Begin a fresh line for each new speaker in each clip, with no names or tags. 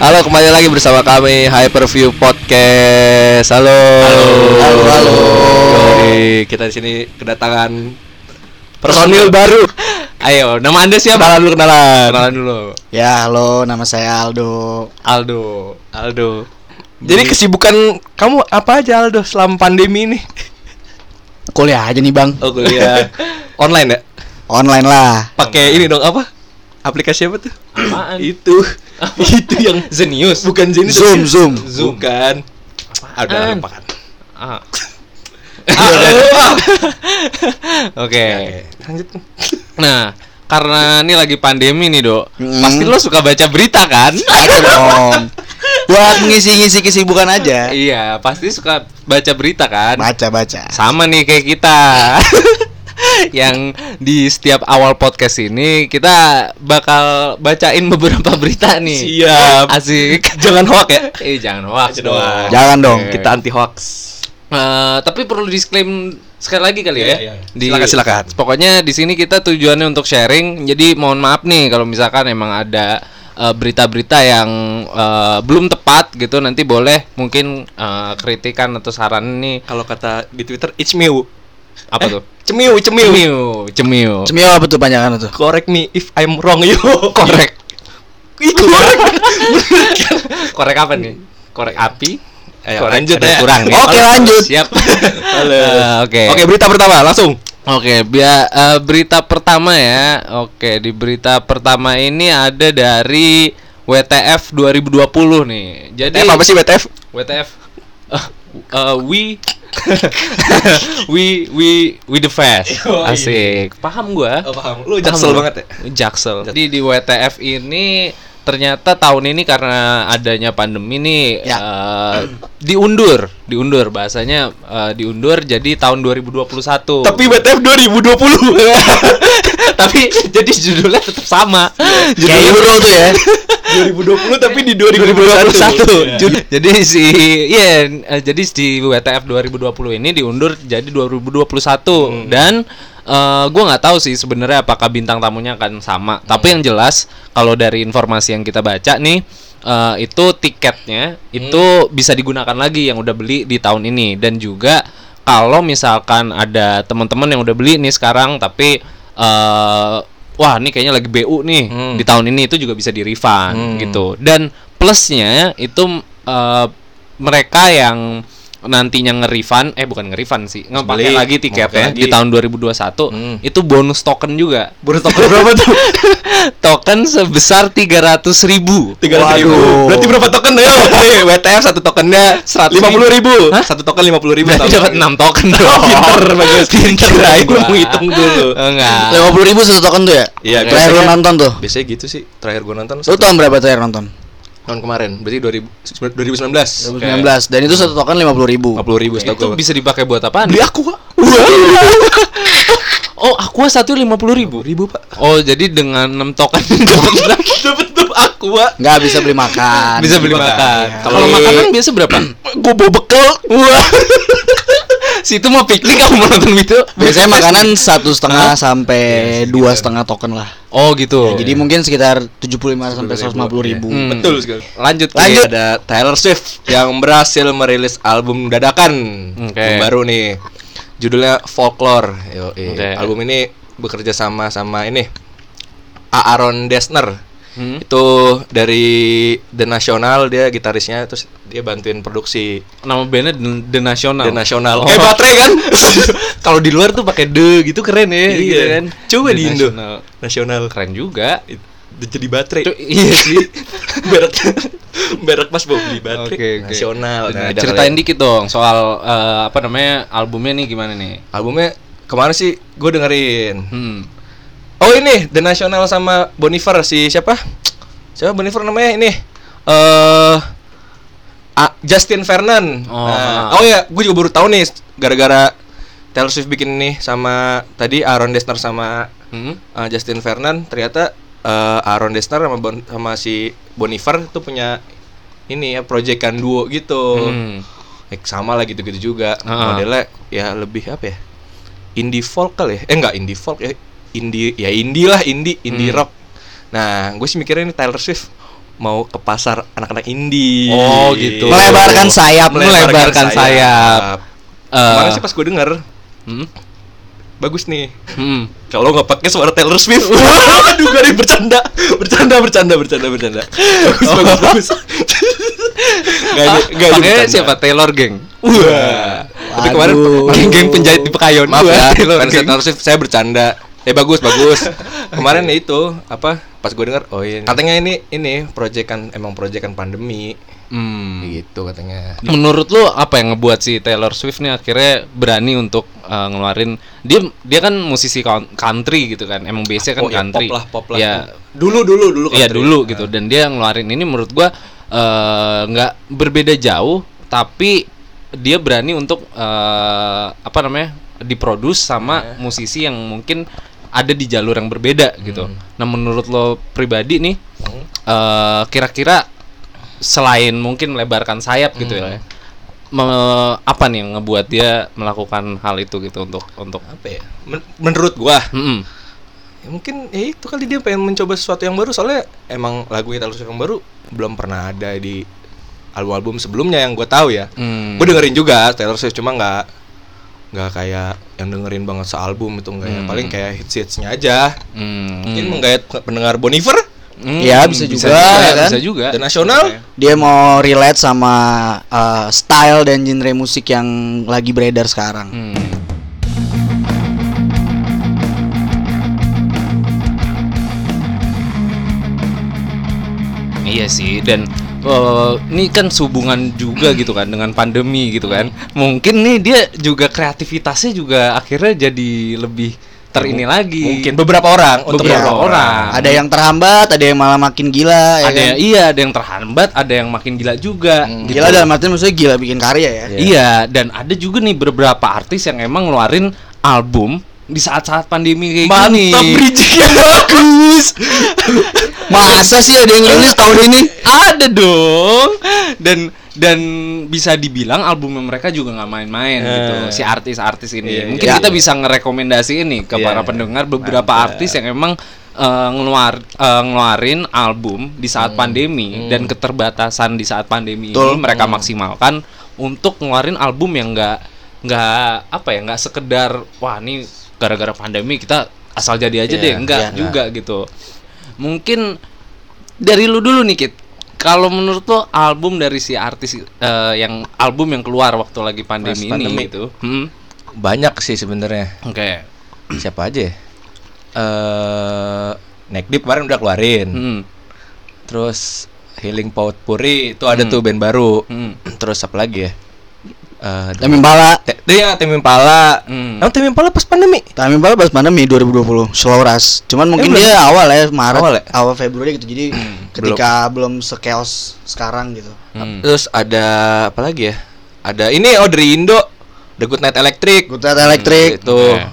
Halo, kembali lagi bersama kami Hyperview Podcast. Halo. Halo.
Halo, halo.
Kita di sini kedatangan personil baru. Ayo, nama Anda siapa? Kenalan dulu, kenalan. Kenalan dulu.
Ya, halo, nama saya Aldo.
Aldo. Aldo. Jadi kesibukan kamu apa aja Aldo selama pandemi ini?
Kuliah aja nih, Bang.
Oh, kuliah online ya?
Online lah.
Pakai ini dong apa? Aplikasi apa tuh?
Apaan?
Itu. itu yang
Zenius.
bukan Zeni
Zoom, Zoom.
Bukan. Ah, udah
Apaan?
lupakan.
Ah.
Oke.
Oke.
Lanjut.
Nah, karena ini lagi pandemi nih, Dok.
Mm.
Pasti lo suka baca berita kan?
Ada dong. Buat mengisi-ngisi kesibukan aja.
iya, pasti suka baca berita kan?
Baca-baca.
Sama nih kayak kita. Yang di setiap awal podcast ini kita bakal bacain beberapa berita nih.
Siap.
Asik.
Jangan hoax ya.
Eh, jangan hoax
Jangan
dong.
Jangan dong.
Kita anti hoax.
Eh, tapi perlu disclaim sekali lagi kali ya.
Iya, iya. Silakan, silakan.
Pokoknya di sini kita tujuannya untuk sharing. Jadi mohon maaf nih kalau misalkan emang ada eh, berita-berita yang eh, belum tepat gitu nanti boleh mungkin eh, kritikan atau saran nih
Kalau kata di Twitter it's me.
Apa tuh?
Cemiu, cemiu.
Cemiu, cemiu.
Cemio apa tuh panjangan tuh?
Correct me if I'm wrong yo.
Korek.
Ih, korek.
Korek apa nih? Korek api.
Ayo,
Korek
lanjut ya.
kurang nih.
Oke, lanjut.
Siap.
Halo.
Eh, Oke.
Oke, berita pertama langsung.
Oke, biar eh, berita pertama ya. Oke, di berita pertama ini ada dari WTF 2020 nih. Jadi
Eh, apa sih WTF?
WTF eh, eh, we we we we the best.
Oh, iya.
Asik. Paham gua.
Oh, paham. Lu jaksel banget ya?
Jaksel. Jadi di WTF ini ternyata tahun ini karena adanya pandemi nih
Ya.
eh, diundur, diundur bahasanya eh, diundur jadi tahun 2021.
Tapi WTF 2020.
tapi jadi judulnya tetap sama.
Kayak Euro tuh ya.
2020 tapi di
2021.
2021.
Jud- Jadi si iya eh, jadi si WTF 2020 ini diundur jadi 2021 dan eh gue nggak tahu sih sebenarnya apakah bintang tamunya akan sama. Tapi yang jelas kalau dari informasi yang kita baca nih eh, itu tiketnya itu bisa digunakan lagi yang udah beli di tahun ini dan juga kalau misalkan ada teman-teman yang udah beli nih sekarang tapi eh wah ini kayaknya lagi BU nih
Hmm.
di tahun ini itu juga bisa di refund
Hmm.
gitu dan plusnya itu eh, mereka yang nantinya nge-refund eh bukan nge-refund sih nggak pakai
beli,
lagi tiketnya di tahun 2021
Hmm.
itu bonus token juga
Bonus token berapa tuh?
token sebesar 300 ribu
300 ribu.
Waduh.
Berarti berapa token ya? Nih, WTF satu tokennya
100
lima puluh ribu.
Hah?
Satu token lima puluh ribu.
berarti dapat 6 token dong
Oh, pinter bagus.
pinter gua.
lu menghitung dulu.
enggak
Lima puluh ribu satu token tuh ya?
Iya,
Terakhir
biasanya-
nonton tuh.
Biasanya gitu sih. Terakhir gua nonton
Lu tahun berapa terakhir nonton?
Tahun kemarin. Berarti 2000 2019.
2019 dan itu satu token lima puluh ribu.
50 ribu
itu bisa dipakai buat apaan
Beli aku,
oh aqua satu lima puluh ribu
ribu, Pak.
oh jadi dengan 6 token
Dapat tuh aqua.
Nggak bisa beli makan.
bisa beli
makan.
makan.
Iya.
Kalau makanan biasa berapa?
Gua bawa bekal.
Wah. Situ mau piknik kamu mau nonton itu?
Biasanya makanan satu setengah sampai
Iya,
dua
sekitar.
setengah token lah.
Oh gitu.
Jadi mungkin sekitar 75 sampai 150 ribu.
Hmm.
Betul sekali.
lanjut
Lanjut ada Taylor Swift yang berhasil merilis album dadakan
Oke.
yang baru nih. Judulnya Folklore. Yo,
Oke.
Album ini bekerja sama sama ini Aaron Dessner.
Hmm.
Itu dari The National dia gitarisnya terus dia bantuin produksi
Nama bandnya The, National.
The National.
Oh.
Kayak baterai kan?
Kalau di luar tuh pakai The gitu keren ya, gitu
Iya.
kan.
Coba
The
di Indo.
National.
Nasional.
Keren juga.
Jadi baterai.
Itu- iya sih.
Merek merek pas mau beli baterai.
Oke, oke.
Nasional.
Nah, ceritain
kalian.
dikit dong soal eh, apa namanya albumnya nih gimana nih?
Albumnya kemarin sih gue dengerin.
Hmm.
Oh ini The National sama Bonifer si siapa? Siapa Bonifer namanya ini? Eh ah, Justin Vernon.
Oh.
Nah, oh ya, gue juga baru tahu nih gara-gara Taylor Swift bikin nih sama tadi Aaron Dessner sama
Hmm.
uh, Justin Vernon ternyata uh, Aaron Dessner sama Bon- sama si Bonifer tuh punya ini ya proyekan duo gitu.
Hmm.
Eh, sama lah gitu-gitu juga.
Ah.
Modelnya ya lebih apa ya? Indie folk kali ya? Eh enggak indie folk ya. Indie ya indie lah, indie, indie
Hmm.
rock. Nah, gue sih mikirnya ini Taylor Swift mau ke pasar anak-anak indie.
Oh, gitu.
Melebarkan sayap.
Melebarkan sayap. Eh.
Kemarin sih pas gue denger
Hmm?
bagus nih.
Hmm.
Kalau nggak pakai suara Taylor Swift, aduh gak ada bercanda, bercanda, bercanda, bercanda, bercanda. Bagus, bagus, bagus. Gak ada, gak ada
Pakai
bercanda.
siapa Taylor Gang?
Wah. Tapi kemarin.
Geng-geng penjahit di Pekayon.
maaf ya,
Taylor.
Taylor Swift saya bercanda. Eh bagus, bagus. kemarin ya itu apa? Pas gue denger, oh iya. Katanya ini ini proyekan emang proyekan pandemi.
Hmm.
Gitu katanya.
Menurut lu apa yang ngebuat si Taylor Swift nih akhirnya berani untuk uh, ngeluarin dia dia kan musisi coun- country gitu kan. Emang biasanya kan
Oh, ya,
country.
pop lah, pop lah.
Ya,
Dulu, dulu, dulu.
Iya
country.
dulu gitu dan dia ngeluarin ini menurut gua eh, nggak berbeda jauh tapi dia berani untuk eh, apa namanya diproduce sama musisi yang mungkin ada di jalur yang berbeda gitu. Nah menurut lo pribadi nih
Hmm.
eh, kira-kira selain mungkin melebarkan sayap gitu ya me- apa nih yang ngebuat dia melakukan hal itu gitu untuk untuk
Apa ya? Men- menurut gua
Mm-mm.
Ya mungkin ya itu kali dia pengen mencoba sesuatu yang baru soalnya emang lagu Taylor Swift yang baru belum pernah ada di album-album sebelumnya yang gue tahu ya.
Hmm.
Gue dengerin juga Taylor Swift cuma nggak nggak kayak yang dengerin banget sealbum itu enggak ya.
Hmm.
Paling kayak hits hitsnya aja.
Hmm.
Mungkin menggait pendengar Bonifer
Hmm,
Ya, bisa juga, ya kan?
bisa juga.
dan nasional.
Dia mau relate sama uh, style dan genre musik yang lagi beredar sekarang.
Hmm. Iya sih dan eh, ini kan sehubungan juga gitu kan dengan pandemi gitu kan. Mungkin nih dia juga kreativitasnya juga akhirnya jadi lebih terini lagi.
Mungkin beberapa orang untuk
Beberapa orang.
Ada yang terhambat, ada yang malah makin gila. ya
ada
kan?
yang iya, ada yang terhambat, ada yang makin gila juga. gitu.
Gila dalam artian maksudnya gila bikin karya ya.
Iya, dan ada juga nih beberapa artis yang emang ngeluarin album di saat-saat pandemi kayak gini.
Mantap bridging yang bagus.
Masa sih ada yang rilis tahun ini?
Ada dong. Dan dan bisa dibilang albumnya mereka juga nggak main-main
Eh.
gitu. Si artis-artis ini.
Iya,
Mungkin
iya.
kita bisa ngerekomendasi ini ke
Iya.
para pendengar beberapa
Mantap.
artis yang emang eh, ngeluar eh, ngeluarin album di
Hmm.
saat pandemi dan keterbatasan di saat pandemi
Betul.
ini mereka maksimalkan untuk ngeluarin album yang enggak nggak apa ya nggak sekedar wah ini gara-gara pandemi kita asal jadi aja
Iya,
deh enggak
iya.
juga gitu mungkin dari lu dulu nih Kit kalau menurut lo album dari si artis eh, yang album yang keluar waktu lagi pandemi,
Pas
ini
pandemi.
gitu hmm,
Banyak sih sebenarnya.
oke
Siapa aja? ya? Eh, Neck Deep kemarin udah keluarin.
hmm,
Terus Healing Pout Puri itu ada
Hmm.
tuh band baru.
hmm,
Terus apa lagi ya? Eh,
Tami Impala.
Te- dia Tim Impala.
Hmm.
Emang Tim Impala pas pandemi.
Tami Impala pas pandemi 2020 Slow Rush. Cuman mungkin
belum.
dia awal ya Maret,
Awal
awal,
ya?
Februari gitu. Jadi ketika belum, sekeos sekarang gitu.
hmm.
Terus ada apa lagi ya? Ada ini oh dari Indo, The Good Night Electric.
Good Night Electric.
Itu
Oke.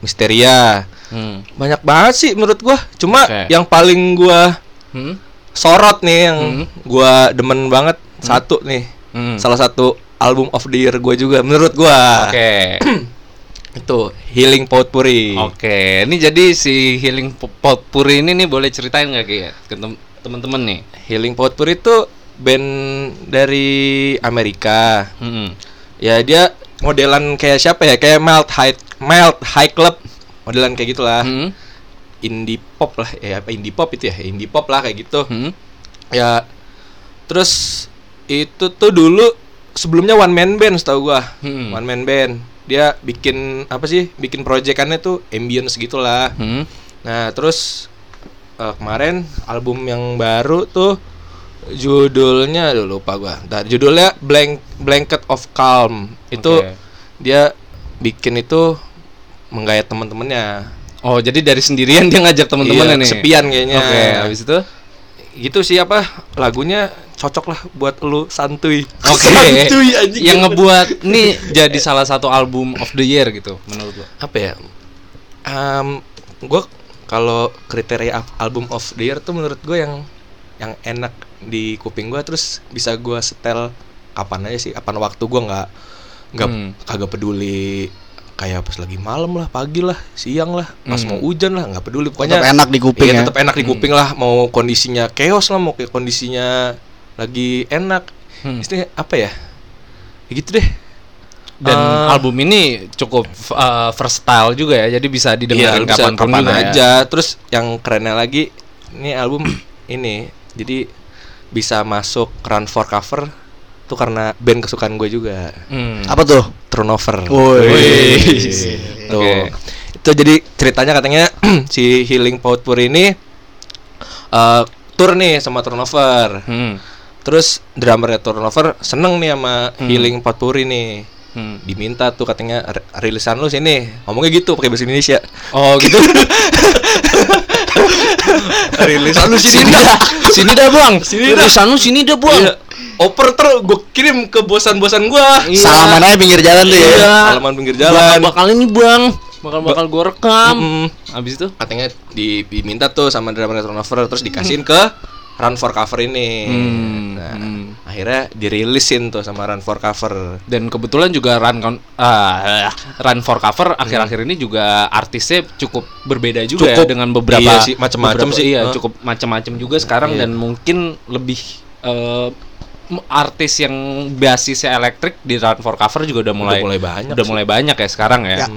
Misteria.
Hmm.
Banyak banget sih menurut gua. Cuma
Oke.
yang paling gua
Hmm.
sorot nih yang
Hmm.
gua demen banget satu nih.
Hmm.
Salah satu album of the year gua juga menurut gua.
Oke.
Itu Healing Potpourri.
Oke, ini jadi si Healing Potpourri ini nih boleh ceritain nggak Ki ya ke tem- temen-temen nih?
Healing Potpourri itu band dari Amerika.
Hmm.
Ya dia modelan kayak siapa ya? Kayak Melt High Melt High Club. Modelan kayak gitulah.
Hmm.
Indie pop lah. Ya apa indie pop itu ya? Indie pop lah kayak gitu.
Hmm.
Ya terus itu tuh dulu sebelumnya one man band setahu gua.
Hmm.
One man band. Dia bikin apa sih? Bikin proyekannya tuh ambience gitulah.
Hmm.
Nah, terus eh, kemarin album yang baru tuh judulnya aduh lupa gua. Ntar judulnya Blank Blanket of Calm. Itu
Oke.
dia bikin itu menggayat teman-temannya.
Oh, jadi dari sendirian dia ngajak temen-temennya
Iya,
nih.
sepian kayaknya.
Oke, habis itu
Gitu sih apa lagunya cocok lah buat lu santuy.
Oke.
santuy anjing.
yang ngebuat nih jadi salah satu album of the year gitu menurut lo.
apa ya? Um, gue kalau kriteria al- album of the year tuh menurut gue yang yang enak di kuping gue terus bisa gue setel kapan aja sih kapan waktu gue nggak nggak
Hmm.
kagak peduli kayak pas lagi malam lah, pagi lah, siang lah, pas
Hmm.
mau hujan lah, nggak peduli pokoknya.
Tetap enak di kuping
Iya,
ya.
tetap enak di kuping lah. Mau kondisinya chaos lah, mau kayak kondisinya lagi enak.
Hmm.
Istilahnya apa ya? Ya gitu deh.
Dan
Eh,
album ini cukup uh, versatile juga ya, jadi bisa
Iya,
didengarin
lu bisa
kapan pun
kapan
juga ya.
aja. Terus yang kerennya lagi, ini album ini, jadi bisa masuk run for cover tuh karena band kesukaan gue juga.
Hmm.
Apa tuh?
Turnover.
Woi.
Tuh.
Oke.
Itu jadi ceritanya katanya si Healing Powder ini eh tour nih sama Turnover.
Hmm.
Terus drummernya Turnover seneng nih sama
Hmm.
Healing Powder ini.
Hmm.
Diminta tuh katanya "Re- rilisan lu sini. Ngomongnya gitu pakai bahasa Indonesia.
Oh gitu.
rilisan lu
sini dah, sini dah bang.
Sini dah.
Tulisan lu sini dah bang.
Iya. Oper ter gue kirim ke bosan-bosan gua.
Iya.
Salaman aja pinggir jalan tuh ya.
Iya.
Halaman pinggir jalan.
Bakal, bakal ini bang, bakal bakal gua rekam.
Mm-mm.
Abis itu?
katanya di- diminta tuh sama drummer turnover terus dikasihin ke Run for Cover ini.
Hmm,
Nah,
hmm.
akhirnya dirilisin tuh sama Run for Cover.
Dan kebetulan juga run ah, run for cover akhir-akhir ini juga artisnya cukup berbeda juga
Cukup.
ya dengan beberapa
Iya sih,
beberapa-
sih.
Iya, cukup macam-macam juga sekarang
Iya.
dan mungkin lebih eh, m- artis yang basisnya elektrik di run for cover juga udah mulai
mulai banyak
udah
sih.
mulai banyak ya sekarang ya.
Ya.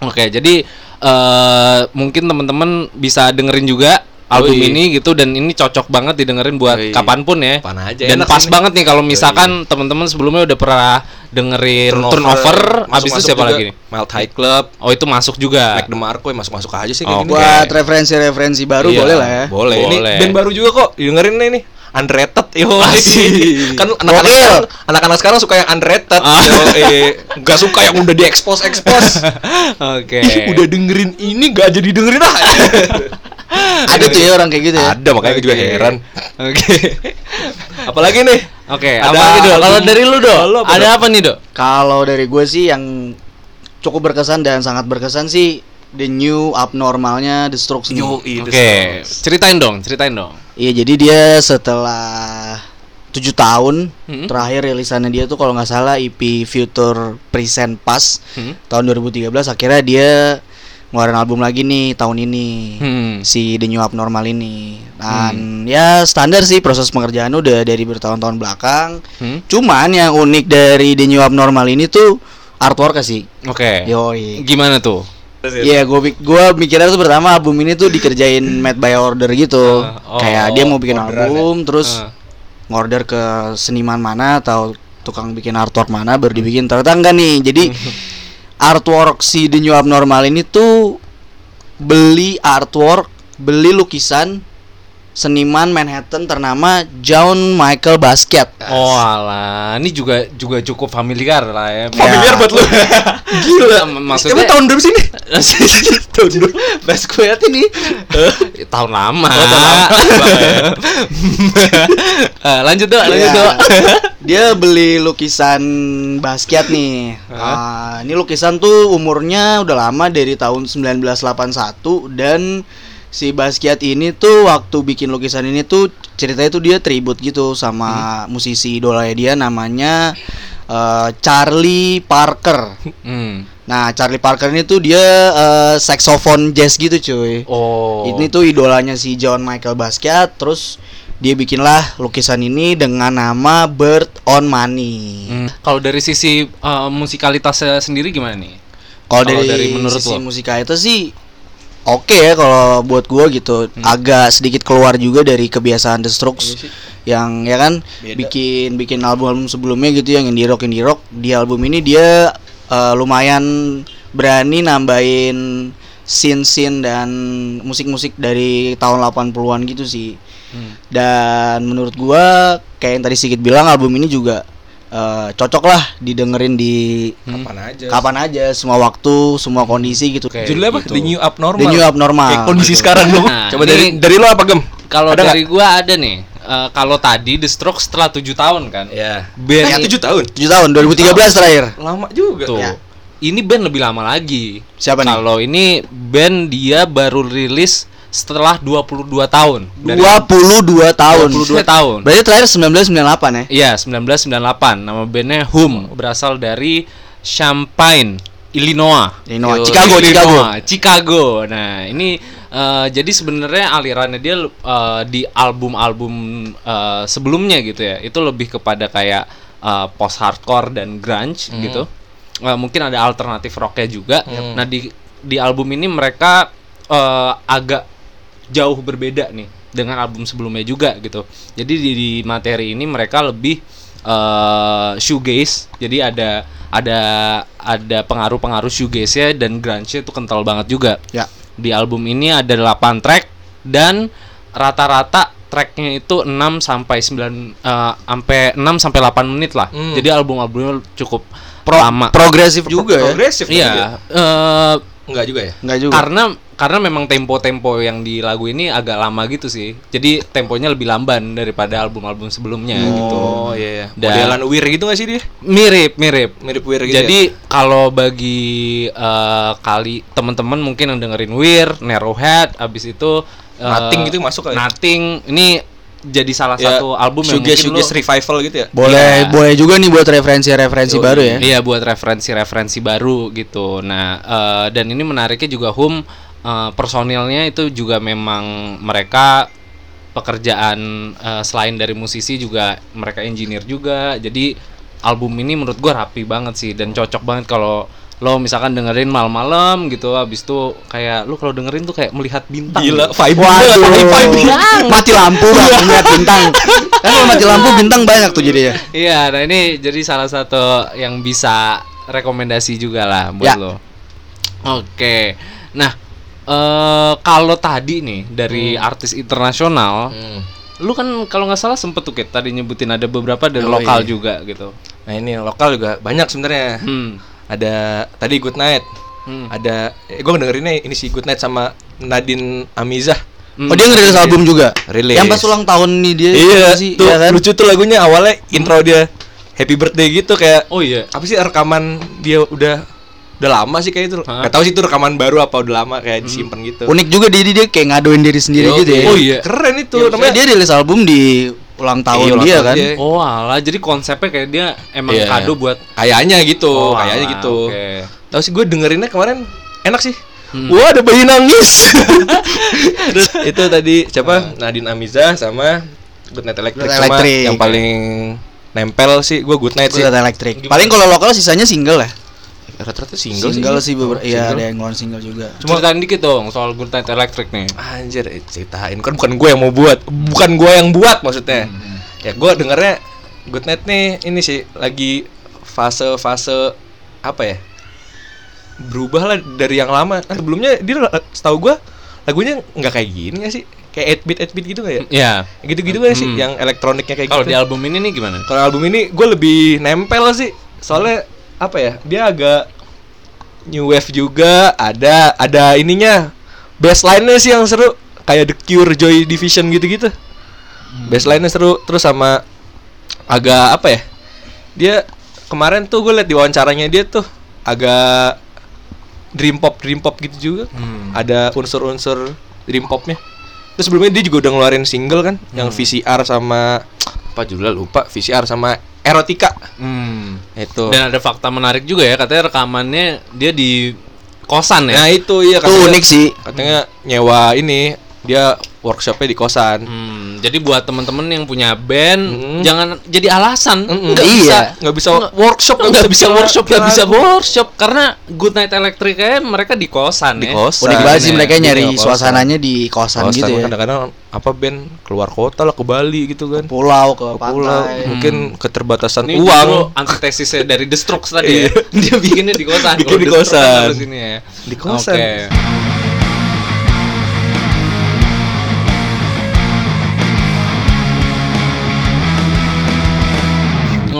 Oke, jadi eh mungkin teman-teman bisa dengerin juga album ini gitu dan ini cocok banget didengerin buat
Yoi.
kapan pun ya.
Kapan aja,
Dan
enak
pas
ini.
banget nih kalau misalkan teman-teman sebelumnya udah pernah dengerin turnover, habis itu
Masuk-masuk
siapa
juga
lagi nih?
Melt High Club,
Oh itu masuk juga.
Mac DeMarco ya masuk-masuk aja sih
Oh,
kayak gini.
Oke.
Buat referensi-referensi baru
Iya,
boleh lah ya.
Boleh. Ini
Boleh.
band baru juga kok. Dengerin nih nih. Underrated yo. Kan anak-anak anak-anak sekarang suka yang underrated.
Ah.
Yo, eh, gak suka yang udah diekspos ekspos.
Oke.
Ih, udah dengerin ini gak jadi dengerin ah.
Ada tuh ya orang kayak gitu ya.
Ada makanya gue juga heran.
Oke.
Apalagi nih?
Oke,
Ada
apa Dok? Kalau dari lu?
Lu apa,
Ada apa nih, Dok?
Kalau dari gue sih yang cukup berkesan dan sangat berkesan sih The New Abnormalnya The Strokes
The
Oke,
Strokes.
ceritain dong, ceritain dong.
Iya jadi dia setelah tujuh tahun
Hmm.
terakhir rilisannya dia tuh kalau nggak salah EP Future Present Past
Hmm.
tahun 2013 akhirnya dia ngeluarin album lagi nih tahun ini
Hmm.
si The New Abnormal ini dan ya standar sih proses pengerjaan udah dari bertahun-tahun belakang
Hmm.
cuman yang unik dari The New Abnormal ini tuh artwork sih
Oke.
yoi
Gimana tuh?
Iya, gue gua mikirnya tuh pertama album ini tuh dikerjain made by order gitu.
Ah, oh,
Kayak dia mau bikin
orderan
album terus
Ah.
ngorder ke seniman mana atau tukang bikin artwork mana baru dibikin. Ternyata enggak nih. Jadi artwork si The New Abnormal ini tuh beli artwork, beli lukisan seniman Manhattan ternama John Michael Basquiat.
Oh alah, ini juga juga cukup familiar lah ya.
Familiar buat lu. Gila.
Maksudnya-
Emang tahun berapa sih ini? tahun berapa?
Basquiat ini tahun lama. Eh, lanjut dong, lanjut
Iya.
dong.
Dia beli lukisan Basquiat nih. Ah, ini lukisan tuh umurnya udah lama dari tahun 1981 dan si Basquiat ini tuh waktu bikin lukisan ini tuh ceritanya tuh dia tribute gitu sama musisi idola dia namanya eh, Charlie Parker.
Hmm.
Nah, Charlie Parker ini tuh dia eh, saxophone jazz gitu cuy.
Oh.
Ini tuh idolanya si John Michael Basquiat terus dia bikinlah lukisan ini dengan nama Bird on Money.
Hmm. Kalau dari sisi eh, musikalitasnya sendiri gimana nih?
Kalau
Kalau
dari,
dari menurut
sisi
lo?
musikalitas sih oke ya kalau buat gua gitu.
Hmm.
Agak sedikit keluar juga dari kebiasaan The Strokes yang ya kan
Beda.
bikin bikin album-album sebelumnya gitu yang indie rock indie rock. Di album ini dia eh, lumayan berani nambahin scene-scene dan musik-musik dari tahun 80-an gitu sih.
Hmm.
Dan menurut gua kayak yang tadi sedikit bilang album ini juga eh, cocok lah didengerin di
Kapan aja?
kapan aja, semua waktu, semua kondisi gitu.
Oke.
Judulnya apa?
gitu.
The New Abnormal.
The New Abnormal.
Kayak kondisi sekarang dong.
Nah,
Coba
ini-
dari dari lo apa gem?
Kalau
Ada
dari gua ada nih. Eh, kalau tadi The Strokes setelah tujuh tahun kan.
Ya.
Band
Eh, tujuh tahun.
7 tahun 2013 terakhir.
Lama juga.
Tuh.
Ya.
Ini band lebih lama lagi.
Siapa nih?
Kalau ini band dia baru rilis setelah 22 tahun. Dari
22 tahun.
22 tahun.
Berarti terakhir 1998 ya?
Iya, 1998. Nama bandnya Hum, berasal dari Champagne. Illinois.
Illinois.
Yo,
Chicago,
Illinois, Chicago. Nah, ini eh, jadi sebenarnya alirannya dia eh, di album-album eh, sebelumnya gitu ya. Itu lebih kepada kayak eh, post hardcore dan grunge gitu. Eh, mungkin ada alternatif rocknya juga. Nah, di di album ini mereka eh, agak jauh berbeda nih dengan album sebelumnya juga gitu. Jadi di, di materi ini mereka lebih eh shoegaze. Jadi ada ada ada pengaruh-pengaruh shoegaze ya dan grunge itu kental banget juga.
Ya.
Di album ini ada 8 track dan rata-rata tracknya itu 6 sampai 9 eh, sampai 6 sampai 8 menit lah.
Hmm.
Jadi album-albumnya cukup
Pro-
lama.
progresif juga ya.
Progresif?
Iya, eh,
Enggak juga ya?
Enggak juga.
karena karena memang tempo-tempo yang di lagu ini agak lama gitu sih. Jadi temponya lebih lamban daripada album-album sebelumnya gitu.
Oh iya iya.
Dan-
Modelan Wir gitu gak sih dia?
Mirip, mirip.
Mirip Wir gitu.
Jadi kalau bagi eh, kali teman-teman mungkin yang dengerin Weir, Narrowhead, abis itu eh,
Nothing gitu masuk kali ya?
Nothing ini jadi salah
ya.
satu album yang mungkin lu
Shoegaze revival gitu ya?
Boleh
Iya.
boleh juga nih buat referensi-referensi baru ya.
Iya buat referensi-referensi baru gitu. Nah eh, dan ini menariknya juga Hum eh, personilnya itu juga memang mereka pekerjaan eh, selain dari musisi juga mereka engineer juga. Jadi album ini menurut gua rapi banget sih dan cocok banget kalau lo misalkan dengerin malam-malam gitu habis itu kayak lu kalau dengerin tuh kayak melihat bintang
Gila, vibe
Waduh,
banget, vibe
mati lampu bang, melihat bintang. Kan kalau mati lampu bintang banyak tuh jadinya.
Iya, nah ini jadi salah satu yang bisa rekomendasi juga lah buat
Ya.
lo. Oke, nah eh kalau tadi nih dari artis internasional,
Hmm.
lu kan kalau nggak salah sempet tuh Kit, tadi nyebutin ada beberapa dari
Oh,
lokal
iya.
juga gitu.
Nah ini lokal juga banyak sebenarnya.
Hmm.
Ada tadi Good Night.
Hmm.
Ada eh, gue dengerinnya ini si Good Night sama Nadine Amizah.
Hmm.
Oh dia ngerilis album juga.
Rilis.
Yang pas ulang tahun nih dia
Iya,
sih,
tuh
ya kan?
lucu tuh lagunya awalnya intro dia Happy Birthday gitu kayak
Oh iya.
apa sih rekaman dia udah udah lama sih kayak itu.
Hah?
Gak tahu sih itu rekaman baru apa udah lama kayak disimpan gitu.
Unik juga dia dia kayak ngaduin diri sendiri
Yo,
gitu ya.
Oh iya.
Keren itu
Ya,
namanya.
dia rilis album di ulang tahun
Iya, ulang
dia
tahun
kan.
dia.
Oh alah, jadi konsepnya kayak dia emang
Iya.
kado buat
Kayaknya gitu,
Oh,
kayaknya gitu.
oke.
Tahu sih gue dengerinnya kemarin enak sih.
Hmm.
Wah ada bayi nangis. Terus itu tadi siapa? Nadine Amiza sama Good Night Electric.
Good Night Electric.
yang paling nempel sih gue Good Night sih.
Good Night Electric. Paling kalau lokal sisanya single ya.
Rata-rata single,
Single,
sih.
sih beberapa. Iya,
Single.
ada yang ngeluarin single juga.
Ceritain dikit dong soal Good Night Electric nih.
Anjir, eh, ceritain kan bukan gue yang mau buat, bukan gue yang buat maksudnya. Ya gue dengernya Good Night nih ini sih lagi fase-fase apa ya? Berubah lah dari yang lama. Kan sebelumnya dia setahu gue lagunya nggak kayak gini ya sih? Kayak 8 bit 8 bit gitu nggak ya?
Ya.
Gitu-gitu kan sih
Hmm.
yang elektroniknya kayak
Kalau
gitu.
di album ini nih gimana?
Kalau album ini gue lebih nempel sih. Soalnya apa ya? Dia agak new wave juga, ada ada ininya. Bassline-nya sih yang seru, kayak The Cure, Joy Division gitu-gitu. Bassline-nya seru, terus sama agak apa ya? Dia kemarin tuh gue liat di wawancaranya dia tuh agak dream pop dream pop gitu juga.
Hmm.
Ada unsur-unsur dream popnya. Terus sebelumnya dia juga udah ngeluarin single kan, yang VCR sama apa judulnya lupa, VCR sama Erotika.
Hmm.
Itu.
Dan ada fakta menarik juga ya, katanya rekamannya dia di kosan ya.
Nah itu iya
Itu
katanya,
unik sih.
katanya nyewa ini dia workshopnya di kosan.
Hmm, jadi buat temen-temen yang punya band
Hmm.
jangan jadi alasan
Mm-mm.
nggak
Iya.
bisa
Nggak bisa
nggak-
workshop, nggak
nggak
bisa
workshop nggak bisa workshop karena Good Night Electric kan mereka di kosan
Di
ya.
kosan.
Unik banget sih
Iya,
mereka
di
nyari
kosan.
suasananya di kosan,
Kosan
gitu ya.
kadang-kadang apa band keluar kota lah ke Bali gitu kan.
Pulau ke
Ke pulau,
pantai.
mungkin keterbatasan
Ini
uang.
antitesisnya dari The Strokes tadi ya. Dia bikinnya di kosan.
Bikin di
kan
kosan.
ini ya.
Di kosan.
Oke.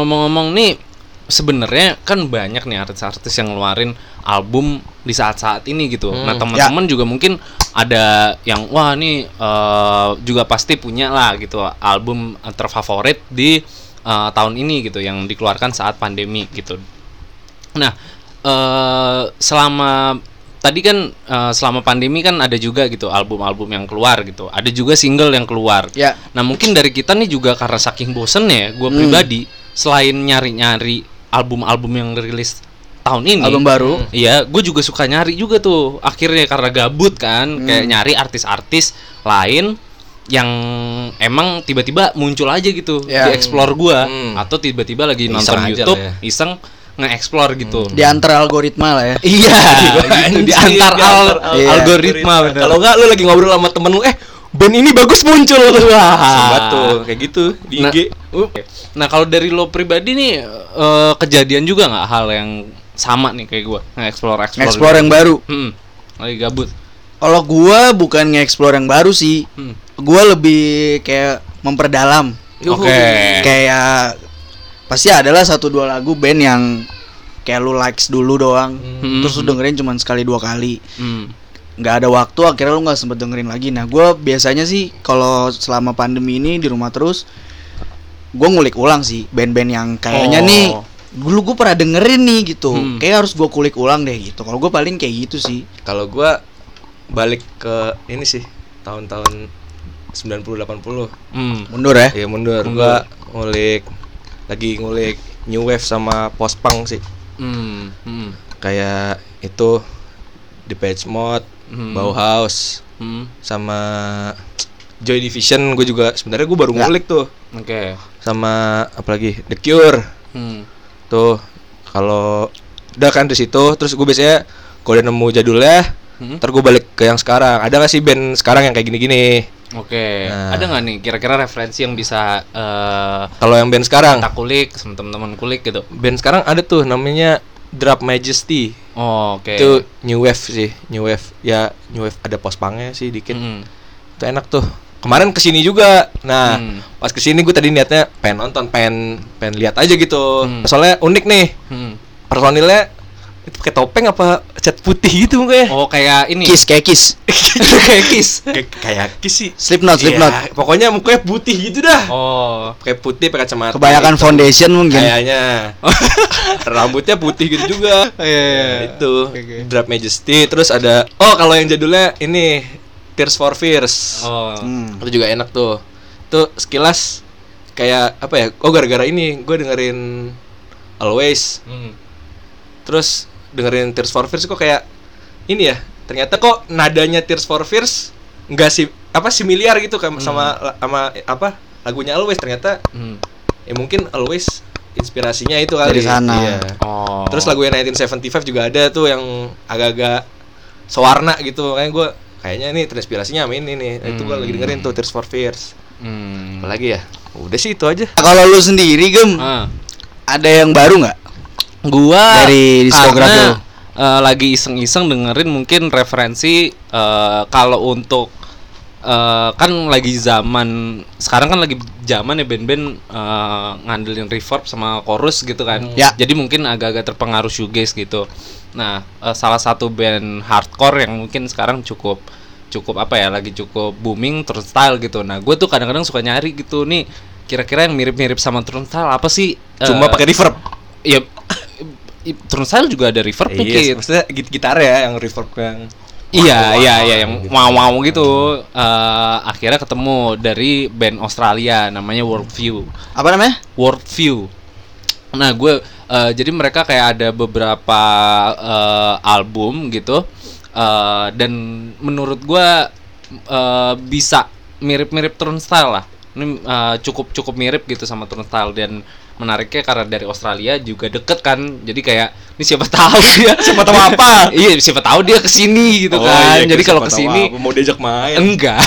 Ngomong-ngomong nih sebenarnya kan banyak nih artis-artis yang ngeluarin album di saat-saat ini gitu.
Hmm.
Nah, teman-teman juga mungkin ada yang wah nih eh, juga pasti punya lah gitu album terfavorit di eh, tahun ini gitu yang dikeluarkan saat pandemi gitu. Nah, eh selama tadi kan eh, selama pandemi kan ada juga gitu album-album yang keluar gitu. Ada juga single yang keluar.
Ya.
Nah, mungkin dari kita nih juga karena saking bosennya ya, gue pribadi selain nyari-nyari album-album yang rilis tahun ini
Album baru.
Iya, gue juga suka nyari juga tuh. Akhirnya karena gabut kan,
Hmm.
kayak nyari artis-artis lain yang emang tiba-tiba muncul aja gitu
Ya.
di explore gua
Hmm.
atau tiba-tiba lagi
Iseng
nonton YouTube,
ya.
iseng nge-explore gitu.
Di antara algoritma lah ya.
Iya, gitu, di antar al-
Iya.
algoritma bener.
Kalau enggak lu lagi ngobrol sama temen lu, eh band ini bagus muncul.
Wah.
Tuh kayak gitu di
Nah,
IG. Uh,
Nah kalau dari lo pribadi nih eh, kejadian juga nggak hal yang sama nih kayak gua nge-explore explore.
Explore yang baru.
Hmm, lagi gabut.
Kalau gua bukan nge-explore yang baru sih.
Hmm.
Gua lebih kayak memperdalam.
Oke.
Kayak pasti adalah satu dua lagu band yang kayak lu likes dulu doang.
Hmm.
Terus lu dengerin cuman sekali dua kali.
Hmm.
Nggak ada waktu akhirnya lu nggak sempet dengerin lagi nah gue biasanya sih kalau selama pandemi ini di rumah terus gue ngulik ulang sih band-band yang kayaknya
Oh.
nih dulu gue pernah dengerin nih gitu
Hmm.
kayak harus gue kulik ulang deh gitu kalau gue paling kayak gitu sih
kalau gua balik ke ini sih tahun-tahun 90 80.
Hmm.
mundur ya
Iya mundur. Gua ngulik lagi ngulik new wave sama post punk sih.
Hmm. Hmm.
Kayak itu Depeche Mode,
Hmm.
Bauhaus
Hmm.
sama Joy Division gue juga sebenarnya gue baru
Ya.
ngulik tuh
Oke.
sama apalagi The Cure
Hmm.
tuh kalau udah kan di situ terus gue biasanya kalau udah nemu jadulnya
Hmm.
ntar gue balik ke yang sekarang ada gak sih band sekarang yang kayak gini-gini
Oke.
Nah.
Ada nggak nih kira-kira referensi yang bisa eh
kalau yang band sekarang
kita kulik teman-teman kulik gitu?
band sekarang ada tuh namanya Drop Majesty
Oh, oke.
itu new wave sih new wave ya new wave ada post punknya sih dikit
Hmm.
itu enak tuh kemarin ke sini juga nah
Hmm.
pas ke sini gue tadi niatnya pengen nonton pengen pengen lihat aja gitu
Hmm.
soalnya unik nih
Hmm.
personilnya itu pakai topeng apa cat putih gitu mukanya
Oh, kayak ini.
kiss kayak kiss
kayak kiss.
kayak kayak kiss sih
Slipknot
Iya,
Slipknot
pokoknya mukanya putih gitu dah
Oh.
pakai putih pakai kacamata
kebanyakan
hitam.
foundation mungkin
kayaknya rambutnya putih gitu juga
Iya, iya.
Nah, itu
Oke.
Drop Majesty terus ada oh kalau yang jadulnya ini Tears for Fears
Oh.
Hmm.
itu juga enak tuh tuh sekilas kayak apa ya oh gara-gara ini gue dengerin Always
Hmm.
terus dengerin Tears for Fears kok kayak ini ya ternyata kok nadanya Tears for Fears nggak sih apa similiar gitu kan sama sama apa lagunya Always ternyata
Hmm.
ya mungkin Always inspirasinya itu kali
Dari sana.
Iya.
Oh.
terus lagu yang 1975 juga ada tuh yang agak-agak sewarna gitu kayak gue kayaknya ini terinspirasinya sama ini nih Nah, itu gue lagi dengerin tuh Tears for Fears
Hmm.
apalagi ya udah sih itu aja
kalau lu sendiri gem
Ah.
ada yang baru nggak
Gua
Dari diskografi
karena,
lu.
eh, lagi iseng-iseng dengerin mungkin referensi eh, kalau untuk eh, kan lagi zaman sekarang kan lagi zaman ya band-band eh, ngandelin reverb sama chorus gitu kan.
Ya.
Jadi mungkin agak-agak terpengaruh shoegaze gitu. Nah, eh, salah satu band hardcore yang mungkin sekarang cukup cukup apa ya lagi cukup booming terus style gitu. Nah, gue tuh kadang-kadang suka nyari gitu nih kira-kira yang mirip-mirip sama Turnstile apa sih?
cuma
Eh,
pakai reverb
ya Turnstile juga ada reverb tuh
iya
Kit.
maksudnya git gitar ya yang reverb yang
Iya, iya, iya yang wow-wow gitu. Eh, akhirnya ketemu dari band Australia namanya Worldview.
apa namanya
Worldview. Nah, gue eh, jadi mereka kayak ada beberapa eh, album gitu. Eh, dan menurut gue eh, bisa mirip-mirip Turnstile lah. Ini eh, cukup cukup mirip gitu sama Turnstile dan menariknya karena dari Australia juga deket kan. Jadi kayak ini siapa tahu dia
Siapa tahu apa?
iya, siapa tahu dia ke sini gitu
Oh,
kan.
iya,
jadi kalau
ke
sini
apa, mau diajak main
enggak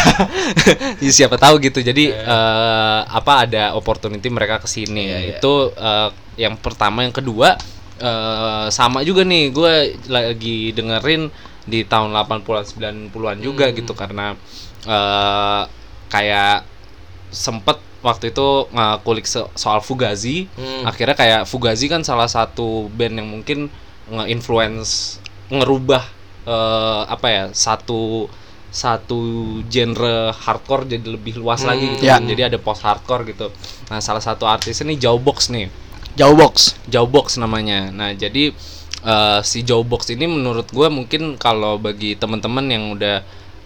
ya, siapa tahu gitu jadi eh, apa ada opportunity mereka ke sini
Iya, iya.
itu eh, yang pertama yang kedua eh, sama juga nih gue lagi dengerin di tahun 80-an 90-an juga
Hmm.
gitu karena eh, kayak sempet waktu itu kulik soal Fugazi
Hmm.
akhirnya kayak Fugazi kan salah satu band yang mungkin nge-influence ngerubah eh, apa ya satu satu genre hardcore jadi lebih luas
Hmm,
lagi gitu
ya.
kan. jadi ada post hardcore gitu nah salah satu artisnya nih Jawbox nih
jauh box
Jawbox namanya nah jadi eh, si Jawbox ini menurut gua mungkin kalau bagi teman-teman yang udah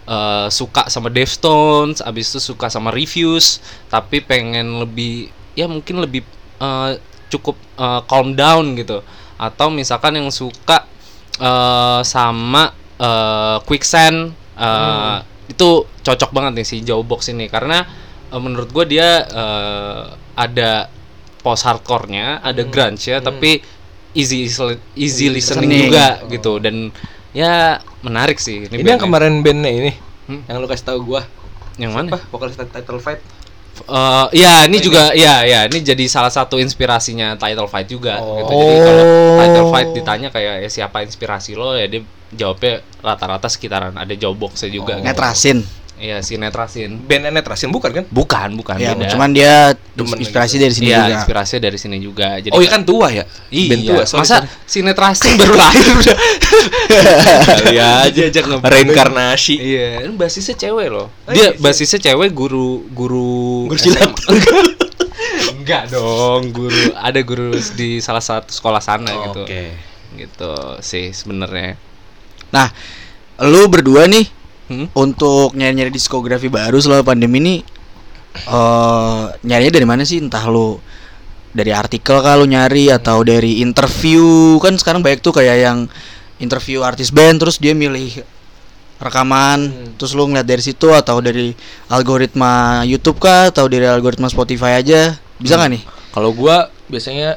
eh, suka sama Deftones abis itu suka sama Reviews tapi pengen lebih ya mungkin lebih eh, cukup eh, calm down gitu. Atau misalkan yang suka eh, sama eh, quicksand eh, itu cocok banget nih si Jawbox ini. Karena eh, menurut gue dia eh, ada post hardcore-nya, ada grunge ya, tapi easy easy listening
listening.
juga gitu. Dan ya menarik sih
Ini yang
bandnya.
kemarin bandnya ini,
Hmm.
yang lu kasih tahu gua.
yang mana?
Apa? Vokalis title fight.
Eh, ya ini juga ya ya ini jadi salah satu inspirasinya title fight juga
Oh.
gitu. Jadi kalau title fight ditanya kayak ya, siapa inspirasi lo ya dia jawabnya rata-rata sekitaran ada jawboxnya juga. gitu.
Netrasin.
Iya si Netrasin.
Bandnya Netrasin bukan kan?
Bukan bukan
Ya,
beda.
cuman dia
Demen
inspirasi
gitu.
dari sini
Iya
juga.
inspirasi dari sini juga. Jadi
oh iya kan tua ya?
Iya,
Band tua. sorry,
masa
sorry.
si Netrasin baru lahir udah.
Kali aja
Ajak
reinkarnasi.
Iya, ini basisnya cewek loh.
Oh,
Dia
iya,
basisnya cewek guru guru
Guru silat.
Enggak dong, guru ada guru di salah satu sekolah sana gitu.
Oke.
Gitu sih sebenarnya.
Nah, lu berdua nih
Hmm?
untuk nyari-nyari diskografi baru selama pandemi ini eh nyarinya dari mana sih? Entah lu dari artikel kalau nyari atau dari interview kan sekarang banyak tuh kayak yang interview artis band terus dia milih rekaman terus lu ngeliat dari situ atau dari algoritma YouTube kah atau dari algoritma Spotify aja bisa nggak nih?
Kalau gua biasanya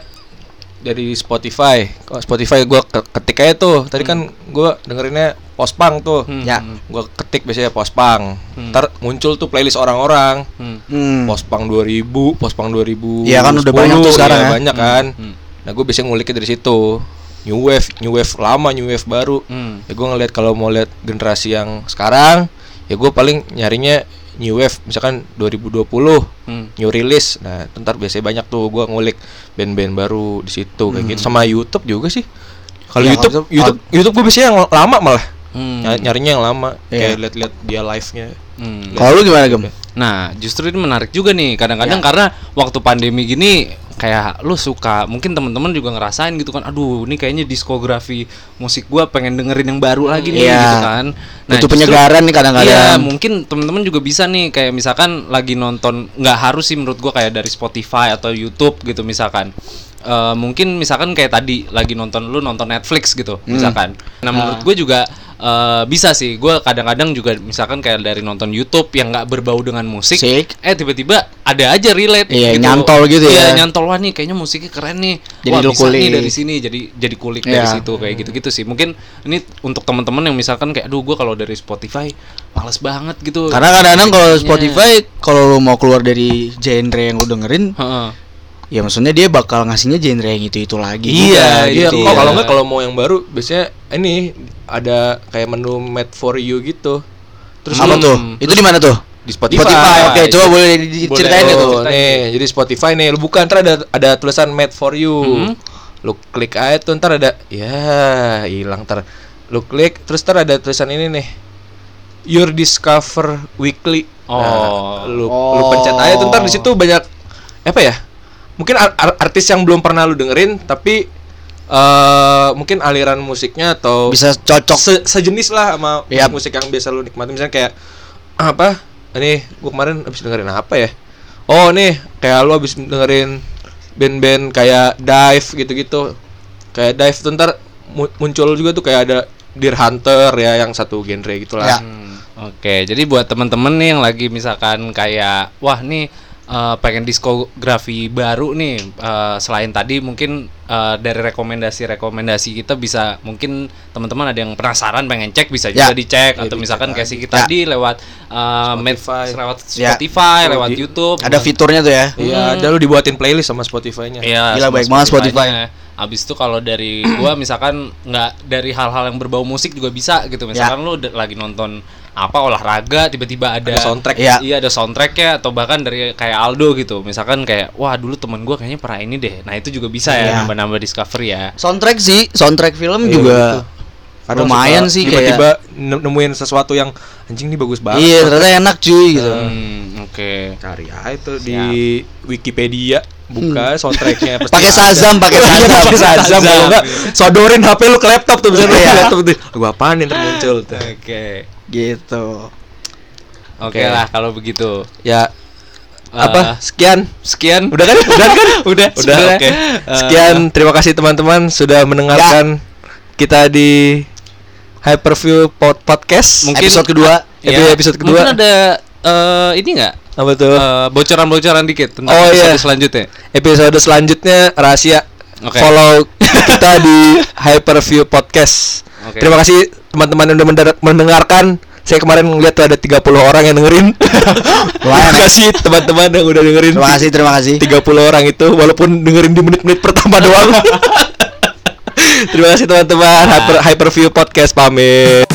dari Spotify. Kalau Spotify gua ke- ketik aja tuh. Tadi kan gua dengerinnya pospang tuh.
Hmm,
Ya.
hmm,
Gua ketik biasanya pospang.
Hmm.
Ntar muncul tuh playlist orang-orang.
hmm,
Hmm.
Pospang 2000, pospang 2000.
Iya kan udah banyak tuh sekarang ya.
banyak kan.
hmm,
Nah, gue biasanya nguliknya dari situ. New wave, new wave lama, new wave baru.
hmm.
Ya gue ngeliat kalau mau lihat generasi yang sekarang, ya gue paling nyarinya new wave, misalkan 2020
Hmm.
new release. Nah, itu ntar biasanya banyak tuh gue ngulik band-band baru di situ kayak gitu. Sama YouTube juga sih. Kalau
Ya,
YouTube, YouTube, YouTube gue biasanya yang lama malah.
Hmm.
Ny- Nyarinya yang lama,
Iya.
kayak lihat-lihat dia live-nya.
Hmm.
Kalau lu gimana, Gem?
Nah, justru ini menarik juga nih. Kadang-kadang
Ya.
karena waktu pandemi gini kayak lu suka, mungkin teman-teman juga ngerasain gitu kan. Aduh, ini kayaknya diskografi musik gua pengen dengerin yang baru lagi nih
Iya.
gitu kan.
Itu
justru-
penyegaran nih kadang-kadang.
Iya, mungkin teman-teman juga bisa nih kayak misalkan lagi nonton nggak harus sih menurut gua kayak dari Spotify atau YouTube gitu misalkan. Eh, mungkin misalkan kayak tadi lagi nonton lu nonton Netflix gitu
Hmm.
misalkan. Nah, menurut gue juga eh, bisa sih. Gue kadang-kadang juga misalkan kayak dari nonton YouTube yang nggak berbau dengan musik,
Sik.
eh tiba-tiba ada aja relate
Iya, nyantol gitu
Iya,
ya.
nyantol wah nih kayaknya musiknya keren nih.
Jadi
wah, bisa nih
kulik.
dari sini jadi jadi kulik dari
Iya.
situ kayak gitu-gitu sih. Mungkin ini untuk teman-teman yang misalkan kayak aduh gue kalau dari Spotify males banget gitu.
Karena kadang-kadang kalau
Iya.
Spotify kalau lu mau keluar dari genre yang lu dengerin. Ya maksudnya dia bakal ngasihnya genre yang itu-itu lagi.
Iya,
iya.
gitu.
Kok kalau
Iya.
nggak kalau mau yang baru biasanya ini ada kayak menu made for you gitu. Terus
apa
lu-
tuh?
Hmm.
Itu di mana tuh?
di Spotify.
Spotify. Oke,
Itu-
coba boleh diceritain
Boleh,
nggak tuh?
Nih, jadi Spotify nih, lu buka ntar ada ada tulisan made for you.
Mhm.
Lu klik aja tuh ntar ada ya hilang ntar. Lu klik terus ntar ada tulisan ini nih. Your Discover Weekly.
Oh.
lu lu
Oh.
pencet aja tuh ntar di situ banyak apa ya? Mungkin ar- ar- artis yang belum pernah lu dengerin tapi eh mungkin aliran musiknya atau
Bisa cocok.
se- sejenis lah sama
Yap.
musik yang biasa lu nikmati misalnya kayak apa ini gua kemarin habis dengerin apa ya oh nih kayak lu habis dengerin band-band kayak Dive gitu-gitu kayak Dive tuh ntar mu- muncul juga tuh kayak ada Deer Hunter ya yang satu genre gitulah
Ya.
Hmm, Oke, jadi buat temen-temen nih yang lagi misalkan kayak wah nih eh, pengen diskografi baru nih eh, selain tadi mungkin eh, dari rekomendasi-rekomendasi kita bisa mungkin teman-teman ada yang penasaran pengen cek bisa
Ya.
juga dicek
Ya,
atau
dicek
misalkan kayak si kita
Ya.
tadi lewat eh, med-
Spotify.
lewat
Ya.
Spotify, lewat
Di-
YouTube.
Ada fiturnya tuh ya.
Iya, ada lu dibuatin playlist sama Spotify-nya.
Iya,
Gila,
sama
baik banget
Spotify-nya. Abis itu kalau dari gua misalkan nggak dari hal-hal yang berbau musik juga bisa gitu. Misalkan lu d- lagi nonton apa olahraga tiba-tiba ada,
Ada soundtrack.
Iya.
Iya, ada soundtracknya atau bahkan dari kayak Aldo gitu. Misalkan kayak wah dulu temen gua kayaknya pernah ini deh. Nah, itu juga bisa ya
Iya.
nambah-nambah discovery ya.
Soundtrack sih, soundtrack film
Iya,
juga
gitu. Kadang
lumayan sih
tiba-tiba ne- nemuin sesuatu yang anjing ini bagus banget.
Iya, ternyata enak cuy gitu.
Hmm, oke.
Cari aja itu di Wikipedia buka soundtracknya pasti
Hmm. Pakai
ada.
Shazam, pakai
Iya,
Shazam.
pakai Shazam kalau enggak sodorin HP lu ke laptop tuh bisa
Iya.
laptop tuh. Gua apaan yang termuncul tuh.
Oke.
Gitu.
Oke
Oke.
lah kalau begitu.
Ya apa? Sekian.
Sekian.
Udah kan? Udah kan?
Udah,
Udah. Oke.
Eh,
Sekian. Terima kasih teman-teman sudah mendengarkan kita di Hyperview Pod Podcast.
Mungkin
Episode kedua.
Episode- episode kedua.
Mungkin ada eh, ini enggak?
Apa tuh?
bocoran-bocoran dikit tentang
Oh, iya.
episode selanjutnya.
Episode selanjutnya rahasia.
Oke.
Follow kita di Hyperview Podcast.
Oke.
Terima kasih teman-teman yang udah mendengarkan. Saya kemarin ngeliat tuh ada 30 orang yang dengerin. Terima
ya.
kasih teman-teman yang udah dengerin.
Terima kasih, terima kasih.
30 orang itu walaupun dengerin di menit-menit pertama doang. Terima kasih teman-teman. Hyper Hyperview Podcast pamit.